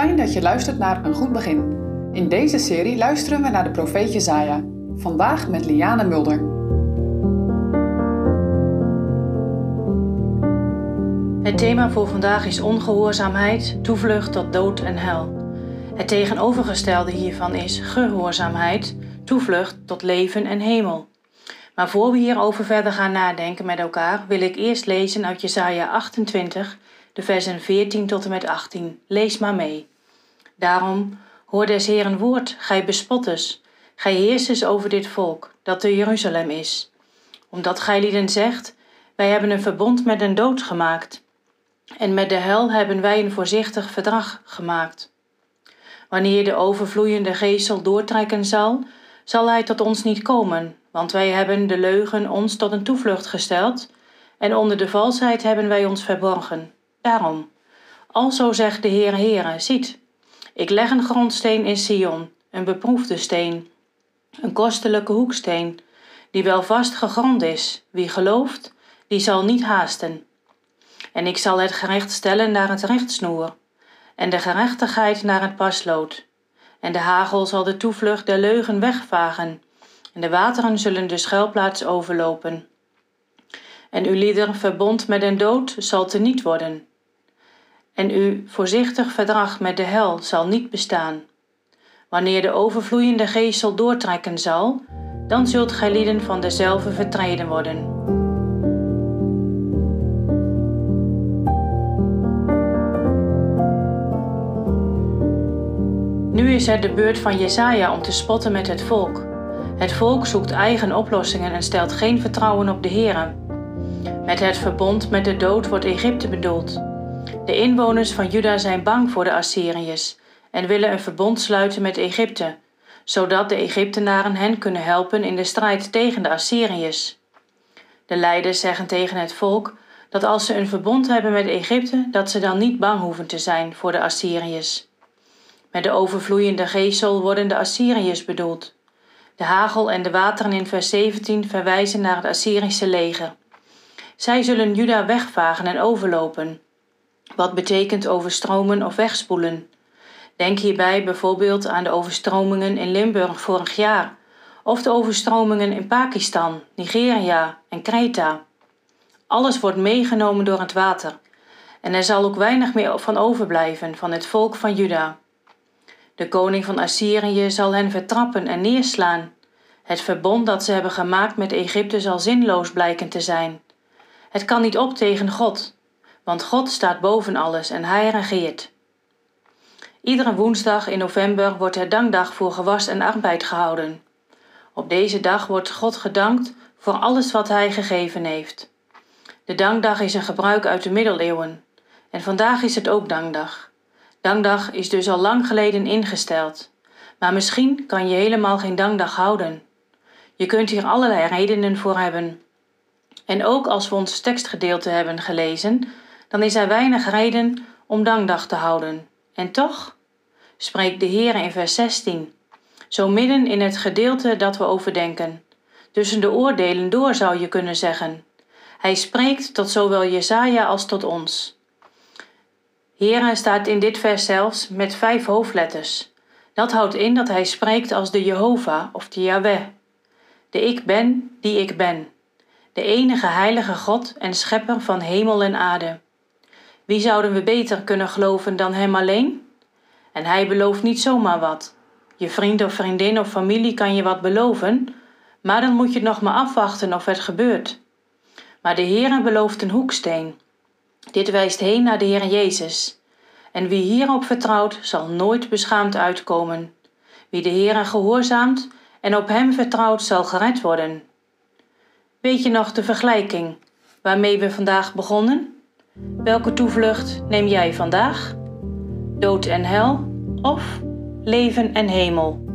Fijn dat je luistert naar Een Goed Begin. In deze serie luisteren we naar de profeet Jezaja. Vandaag met Liane Mulder. Het thema voor vandaag is ongehoorzaamheid, toevlucht tot dood en hel. Het tegenovergestelde hiervan is gehoorzaamheid, toevlucht tot leven en hemel. Maar voor we hierover verder gaan nadenken met elkaar, wil ik eerst lezen uit Jesaja 28, de versen 14 tot en met 18. Lees maar mee. Daarom, hoor des Heeren woord, gij bespotters, gij heersers over dit volk, dat te Jeruzalem is. Omdat gij lieden zegt, wij hebben een verbond met een dood gemaakt, en met de hel hebben wij een voorzichtig verdrag gemaakt. Wanneer de overvloeiende geestel doortrekken zal, zal hij tot ons niet komen, want wij hebben de leugen ons tot een toevlucht gesteld, en onder de valsheid hebben wij ons verborgen. Daarom, alzo zegt de Heer Heere, ziet, ik leg een grondsteen in Sion, een beproefde steen, een kostelijke hoeksteen, die wel vast gegrond is. Wie gelooft, die zal niet haasten. En ik zal het gerecht stellen naar het rechtsnoer, en de gerechtigheid naar het paslood. En de hagel zal de toevlucht der leugen wegvagen, en de wateren zullen de schuilplaats overlopen. En uw lieder verbond met den dood zal teniet worden. En uw voorzichtig verdrag met de hel zal niet bestaan. Wanneer de overvloeiende geestel doortrekken zal, dan zult gij van dezelfde vertreden worden. Nu is het de beurt van Jesaja om te spotten met het volk. Het volk zoekt eigen oplossingen en stelt geen vertrouwen op de Heer. Met het verbond met de dood wordt Egypte bedoeld. De inwoners van Juda zijn bang voor de Assyriërs en willen een verbond sluiten met Egypte, zodat de Egyptenaren hen kunnen helpen in de strijd tegen de Assyriërs. De leiders zeggen tegen het volk dat als ze een verbond hebben met Egypte, dat ze dan niet bang hoeven te zijn voor de Assyriërs. Met de overvloeiende geestel worden de Assyriërs bedoeld. De hagel en de wateren in vers 17 verwijzen naar het Assyrische leger. Zij zullen Juda wegvagen en overlopen, wat betekent overstromen of wegspoelen. Denk hierbij bijvoorbeeld aan de overstromingen in Limburg vorig jaar, of de overstromingen in Pakistan, Nigeria en Kreta. Alles wordt meegenomen door het water, en er zal ook weinig meer van overblijven van het volk van Juda. De koning van Assyrië zal hen vertrappen en neerslaan. Het verbond dat ze hebben gemaakt met Egypte zal zinloos blijken te zijn. Het kan niet op tegen God, want God staat boven alles en hij regeert. Iedere woensdag in november wordt er dankdag voor gewas en arbeid gehouden. Op deze dag wordt God gedankt voor alles wat hij gegeven heeft. De dankdag is een gebruik uit de middeleeuwen en vandaag is het ook dankdag. Dankdag is dus al lang geleden ingesteld, maar misschien kan je helemaal geen dankdag houden. Je kunt hier allerlei redenen voor hebben. En ook als we ons tekstgedeelte hebben gelezen, dan is er weinig reden om dankdag te houden. En toch spreekt de Heer in vers 16, zo midden in het gedeelte dat we overdenken. Tussen de oordelen door zou je kunnen zeggen. Hij spreekt tot zowel Jesaja als tot ons. Heere staat in dit vers zelfs met vijf hoofdletters. Dat houdt in dat hij spreekt als de Jehovah of de Yahweh. De ik ben die ik ben. De enige heilige God en schepper van hemel en aarde. Wie zouden we beter kunnen geloven dan hem alleen? En hij belooft niet zomaar wat. Je vriend of vriendin of familie kan je wat beloven, maar dan moet je nog maar afwachten of het gebeurt. Maar de Heere belooft een hoeksteen dit wijst heen naar de Heer Jezus. En wie hierop vertrouwt, zal nooit beschaamd uitkomen. Wie de Heer gehoorzaamt en op Hem vertrouwt, zal gered worden. Weet je nog de vergelijking waarmee we vandaag begonnen? Welke toevlucht neem jij vandaag? Dood en hel of leven en hemel?